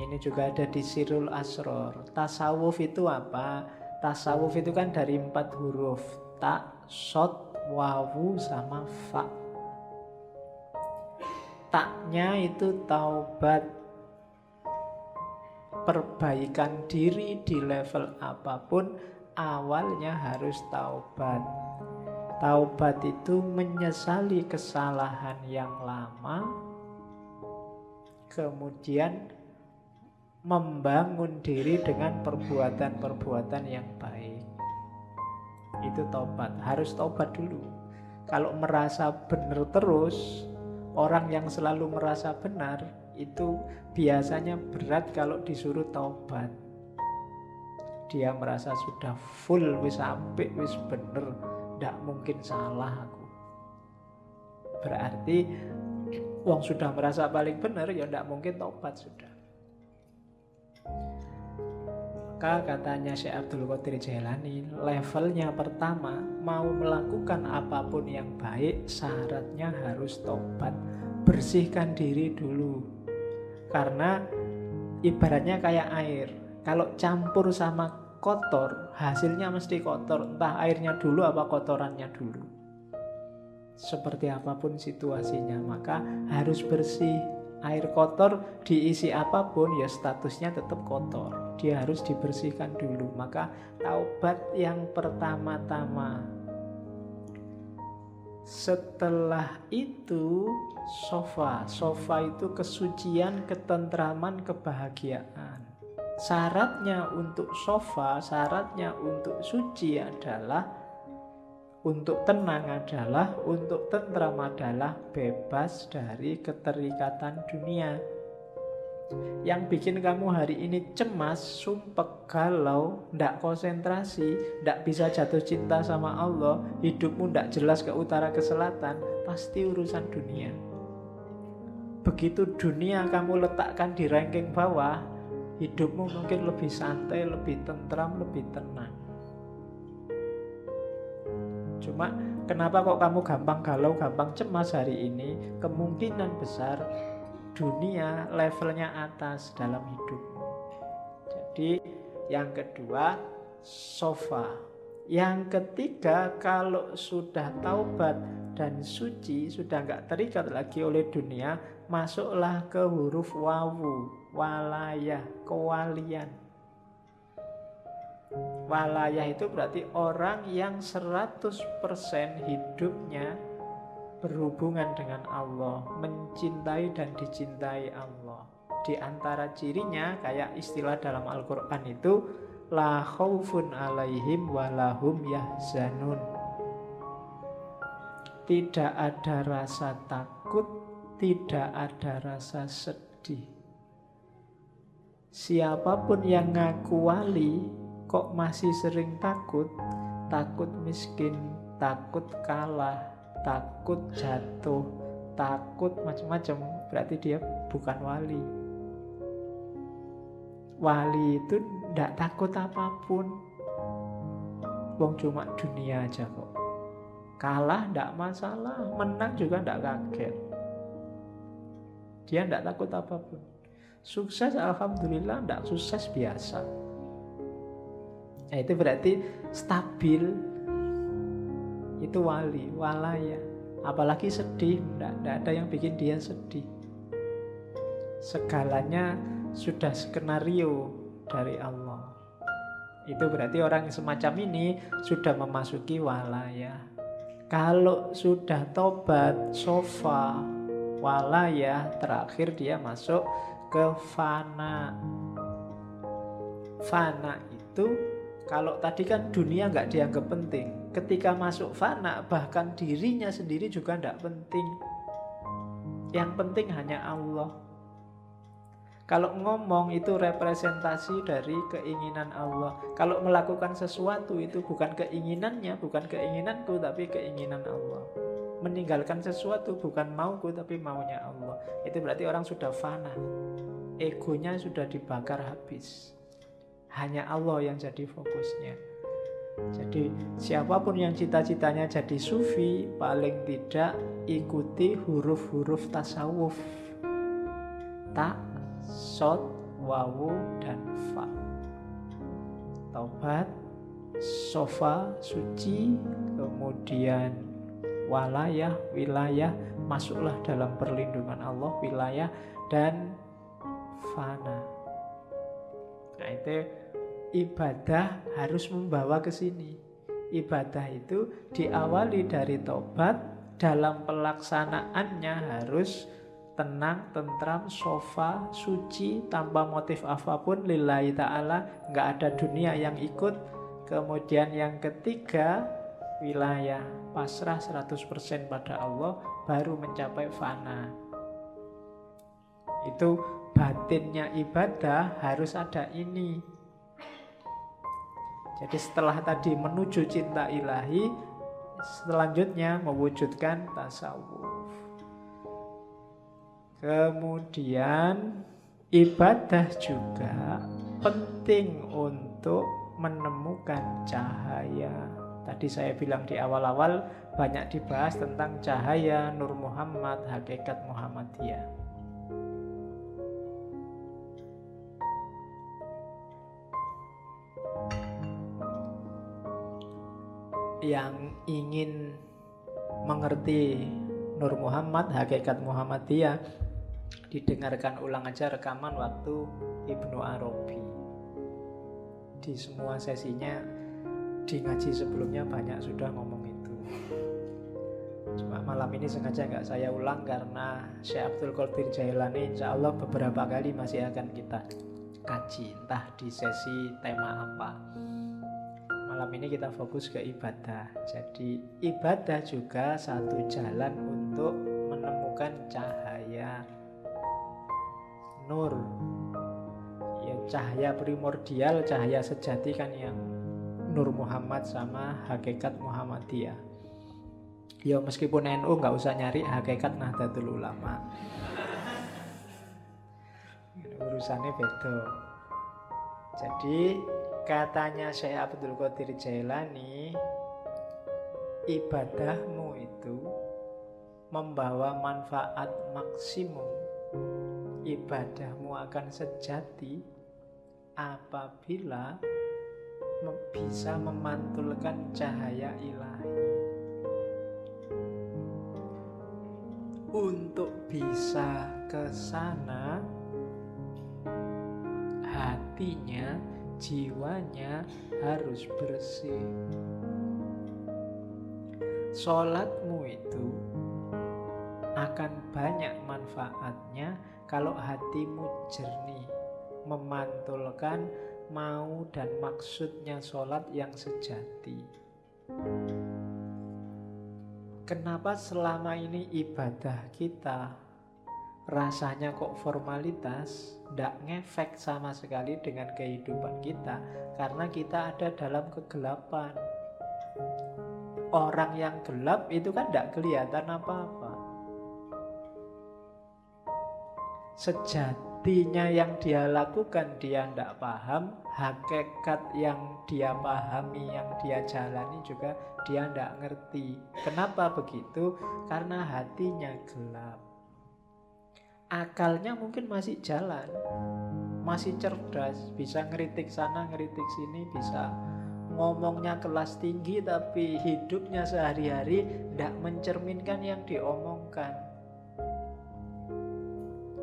Ini juga ada di Sirul Asror. Tasawuf itu apa? Tasawuf itu kan dari empat huruf. Tak, sot, wawu, sama fa. Taknya itu taubat. Perbaikan diri di level apa pun, awalnya harus taubat. Taubat itu menyesali kesalahan yang lama, kemudian membangun diri dengan perbuatan-perbuatan yang baik. Itu tobat, harus tobat dulu. Kalau merasa benar terus, orang yang selalu merasa benar itu biasanya berat kalau disuruh tobat. Dia merasa sudah full wis apik wis bener, ndak mungkin salah aku. Berarti wong sudah merasa paling benar ya ndak mungkin tobat sudah. Maka katanya Syekh Abdul Qadir Jailani, levelnya pertama mau melakukan apa pun yang baik, syaratnya harus tobat. Bersihkan diri dulu. Karena ibaratnya kayak air. Kalau campur sama kotor, hasilnya mesti kotor. Entah airnya dulu apa kotorannya dulu. Seperti apa pun situasinya, maka harus bersih air kotor diisi apa pun ya statusnya tetap kotor. Dia harus dibersihkan dulu. Maka taubat yang pertama-tama. Setelah itu sofa. Sofa itu kesucian, ketentraman, kebahagiaan. Syaratnya untuk sofa, syaratnya untuk suci adalah untuk tenang adalah, untuk tentram adalah bebas dari keterikatan dunia. Yang bikin kamu hari ini cemas, sumpek, galau, ndak konsentrasi, ndak bisa jatuh cinta sama Allah, hidupmu ndak jelas ke utara ke selatan, pasti urusan dunia. Begitu dunia kamu letakkan di ranking bawah, hidupmu mungkin lebih santai, lebih tentram, lebih tenang. Cuma kenapa kok kamu gampang galau, gampang cemas hari ini? Kemungkinan besar dunia levelnya atas dalam hidupmu. Jadi yang kedua sofa. Yang ketiga kalau sudah taubat dan suci sudah nggak terikat lagi oleh dunia, masuklah ke huruf wawu, walayah, kewalian. Walayah itu berarti orang yang 100% hidupnya berhubungan dengan Allah, mencintai dan dicintai Allah. Di antara cirinya kayak istilah dalam Al-Qur'an itu la khaufun alaihim walahum yahzanun. Tidak ada rasa takut, tidak ada rasa sedih. Siapa pun yang ngaku wali kok masih sering takut, takut miskin, takut kalah, takut jatuh, takut macam-macam, berarti dia bukan wali. Wali itu tidak takut apa pun. Wong cuma dunia aja kok. Kalah tidak masalah, menang juga tidak kaget. Dia tidak takut apa pun. Sukses Alhamdulillah, tidak sukses biasa. Nah itu berarti stabil itu wali, walaya. Apalagi sedih, tidak ada yang bikin dia sedih. Segalanya sudah skenario dari Allah. Itu berarti orang semacam ini sudah memasuki walaya. Kalau sudah tobat, sofa, walaya, terakhir dia masuk ke fana. Fana itu kalau tadi kan dunia nggak dianggap penting, ketika masuk fana bahkan dirinya sendiri juga tidak penting. Yang penting hanya Allah. Kalau ngomong itu representasi dari keinginan Allah. Kalau melakukan sesuatu itu bukan keinginannya, bukan keinginanku, tapi keinginan Allah. Meninggalkan sesuatu bukan mauku, tapi maunya Allah. Itu berarti orang sudah fana. Egonya sudah dibakar habis. Hanya Allah yang jadi fokusnya. Jadi siapa pun yang cita-citanya jadi sufi paling tidak ikuti huruf-huruf tasawuf. Tak, sot, wawu dan fa. Taubat, sofa, suci, kemudian walayah, wilayah, masuklah dalam perlindungan Allah, wilayah dan fana. Nah itu ibadah harus membawa ke sini. Ibadah itu diawali dari tobat, dalam pelaksanaannya harus tenang, tentram, sofa, suci, tanpa motif apa pun lillahi ta'ala, nggak ada dunia yang ikut. Kemudian yang ketiga, wilayah pasrah 100% pada Allah baru mencapai fana. Itu batinnya ibadah harus ada ini. Jadi setelah tadi menuju cinta ilahi, selanjutnya mewujudkan tasawuf. Kemudian ibadah juga penting untuk menemukan cahaya. Tadi saya bilang di awal-awal banyak dibahas tentang cahaya Nur Muhammad, hakikat Muhammadiyah. Yang ingin mengerti Nur Muhammad, hakikat Muhammadiyah didengarkan ulang aja rekaman waktu Ibnu Arabi. Di semua sesinya di ngaji sebelumnya banyak sudah ngomong itu. Cuma malam ini sengaja nggak saya ulang karena Syekh Abdul Qadir Jailani insya Allah beberapa kali masih akan kita kaji entah di sesi tema apa malam ini kita fokus ke ibadah. Jadi ibadah juga satu jalan untuk menemukan cahaya nur. Ya cahaya primordial, cahaya sejati kan yang Nur Muhammad sama hakikat Muhammadiyah. Ya meskipun NU nggak usah nyari hakikat Nahdlatul Ulama. Urusannya beda. Jadi Katanya Syekh Abdul Qadir Jailani, ibadahmu itu membawa manfaat maksimum. Ibadahmu akan sejati apabila bisa memantulkan cahaya ilahi. Untuk bisa ke sana, hatinya jiwanya harus bersih. Sholatmu itu akan banyak manfaatnya kalau hatimu jernih, memantulkan mau dan maksudnya sholat yang sejati. Kenapa selama ini ibadah kita rasanya kok formalitas, tidak ngefek sama sekali dengan kehidupan kita karena kita ada dalam kegelapan. Orang yang gelap itu kan tidak kelihatan apa-apa. Sejatinya yang dia lakukan dia tidak paham, hakikat yang dia pahami, yang dia jalani juga dia tidak ngerti. Kenapa begitu? Karena hatinya gelap akalnya mungkin masih jalan, masih cerdas, bisa ngeritik sana, ngeritik sini, bisa ngomongnya kelas tinggi tapi hidupnya sehari-hari tidak mencerminkan yang diomongkan.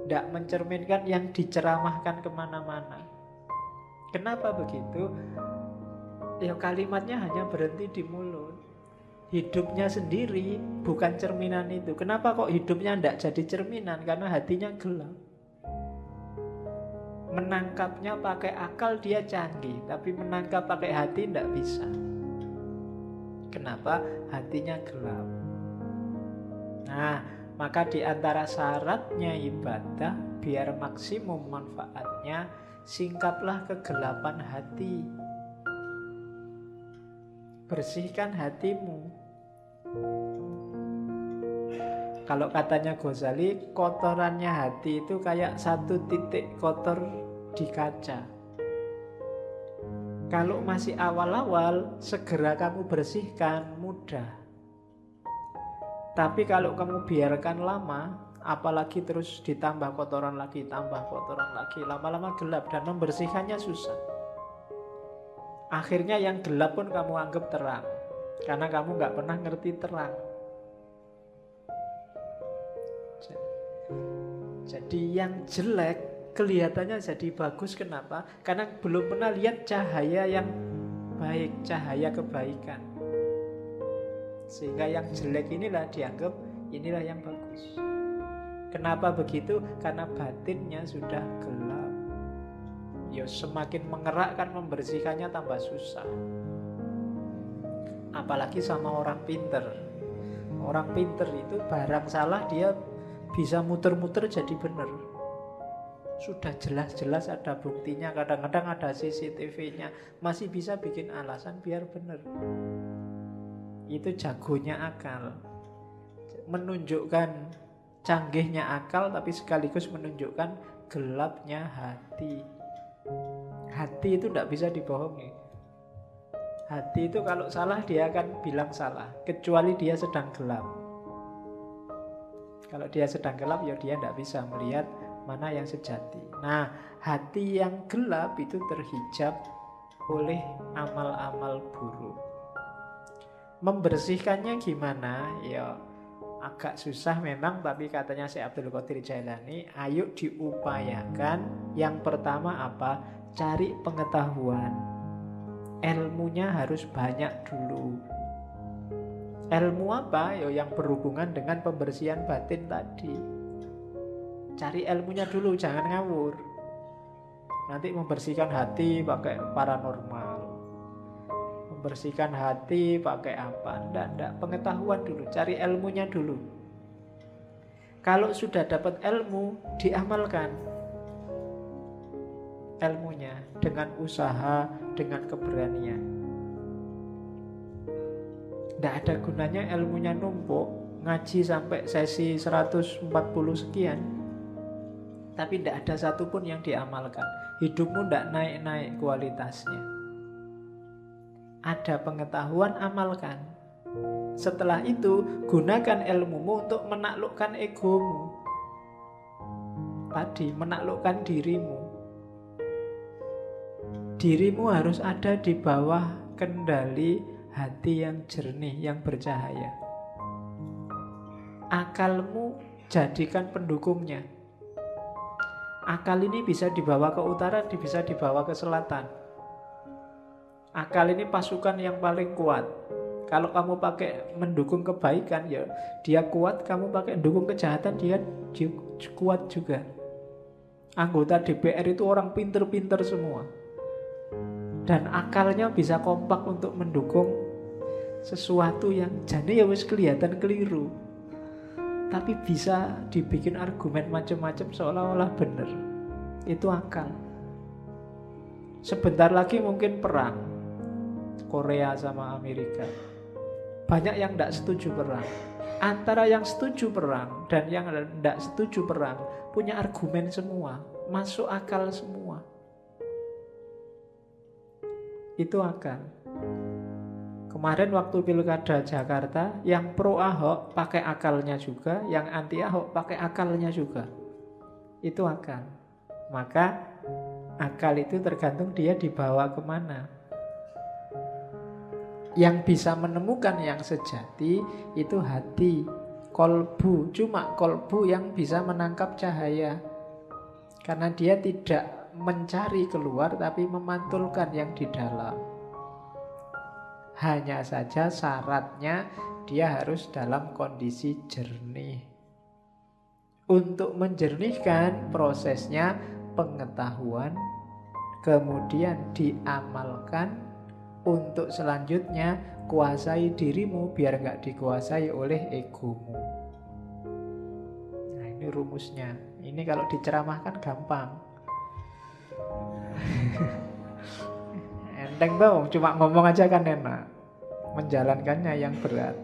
Tidak mencerminkan yang diceramahkan ke mana-mana. Kenapa begitu? Ya kalimatnya hanya berhenti di mulut hidupnya sendiri bukan cerminan itu. Kenapa kok hidupnya tidak jadi cerminan? Karena hatinya gelap. Menangkapnya pakai akal dia canggih, tapi menangkap pakai hati tidak bisa. Kenapa? Hatinya gelap. Nah, maka di antara syaratnya ibadah biar maksimum manfaatnya, singkaplah kegelapan hati. Bersihkan hatimu kalau katanya Ghazali, kotorannya hati itu kayak satu titik kotor di kaca. Kalau masih awal-awal, segera kamu bersihkan, mudah. Tapi kalau kamu biarkan lama, apalagi terus ditambah kotoran lagi, tambah kotoran lagi, lama-lama gelap dan membersihkannya susah. Akhirnya yang gelap pun kamu anggap terang, karena kamu nggak pernah ngerti terang. Jadi yang jelek kelihatannya jadi bagus kenapa? Karena belum pernah lihat cahaya yang baik, cahaya kebaikan. Sehingga yang jelek inilah dianggap inilah yang bagus. Kenapa begitu? Karena batinnya sudah gelap. Ya semakin mengerakkan membersihkannya tambah susah. Apalagi sama orang pinter. Orang pinter itu barang salah dia bisa muter-muter jadi benar sudah jelas-jelas ada buktinya. Kadang-kadang ada CCTV-nya masih bisa bikin alasan biar benar itu jagonya akal. Menunjukkan canggihnya akal tapi sekaligus menunjukkan gelapnya hati hati itu tidak bisa dibohongi hati itu kalau salah dia akan bilang salah kecuali dia sedang gelap kalau dia sedang gelap ya dia tidak bisa melihat mana yang sejati. Nah, hati yang gelap itu terhijab oleh amal-amal buruk. Membersihkannya gimana? Ya agak susah memang tapi katanya si Abdul Qadir Jailani ayo diupayakan. Yang pertama apa? Cari pengetahuan. Ilmunya harus banyak dulu. Ilmu apa? Ya yang berhubungan dengan pembersihan batin tadi. Cari ilmunya dulu, jangan ngawur. Nanti membersihkan hati pakai paranormal. Membersihkan hati pakai apa? Nggak, nggak. Pengetahuan dulu, cari ilmunya dulu. Kalau sudah dapat ilmu, diamalkan ilmunya dengan usaha, dengan keberanian. Tidak ada gunanya ilmunya numpuk, ngaji sampai sesi 140 sekian, tapi tidak ada satupun yang diamalkan. Hidupmu tidak naik-naik kualitasnya. Ada pengetahuan, amalkan. Setelah itu, gunakan ilmumu untuk menaklukkan egomu. Tadi, menaklukkan dirimu. Dirimu harus ada di bawah kendali hati yang jernih, yang bercahaya. Akalmu jadikan pendukungnya akal ini bisa dibawa ke utara, bisa dibawa ke selatan. Akal ini pasukan yang paling kuat. Kalau kamu pakai mendukung kebaikan ya dia kuat, kamu pakai mendukung kejahatan dia kuat juga. Anggota DPR itu orang pinter-pinter semua. Dan akalnya bisa kompak untuk mendukung sesuatu yang jadi ya wis kelihatan keliru tapi bisa dibikin argumen macam-macam seolah-olah benar. Itu akal. Sebentar lagi mungkin perang Korea sama Amerika. Banyak yang tidak setuju perang. Antara yang setuju perang dan yang tidak setuju perang punya argumen semua, masuk akal semua. Itu akal. Kemarin waktu pilkada Jakarta, yang pro Ahok pakai akalnya juga, yang anti Ahok pakai akalnya juga. Itu akal. Maka akal itu tergantung dia dibawa ke mana. Yang bisa menemukan yang sejati itu hati, kolbu. Cuma kolbu yang bisa menangkap cahaya. Karena dia tidak mencari keluar tapi memantulkan yang di dalam. Hanya saja syaratnya dia harus dalam kondisi jernih. Untuk menjernihkan prosesnya pengetahuan, kemudian diamalkan untuk selanjutnya kuasai dirimu biar nggak dikuasai oleh egomu. Nah ini rumusnya. Ini kalau diceramahkan gampang. enteng tau cuma ngomong aja kan enak menjalankannya yang berat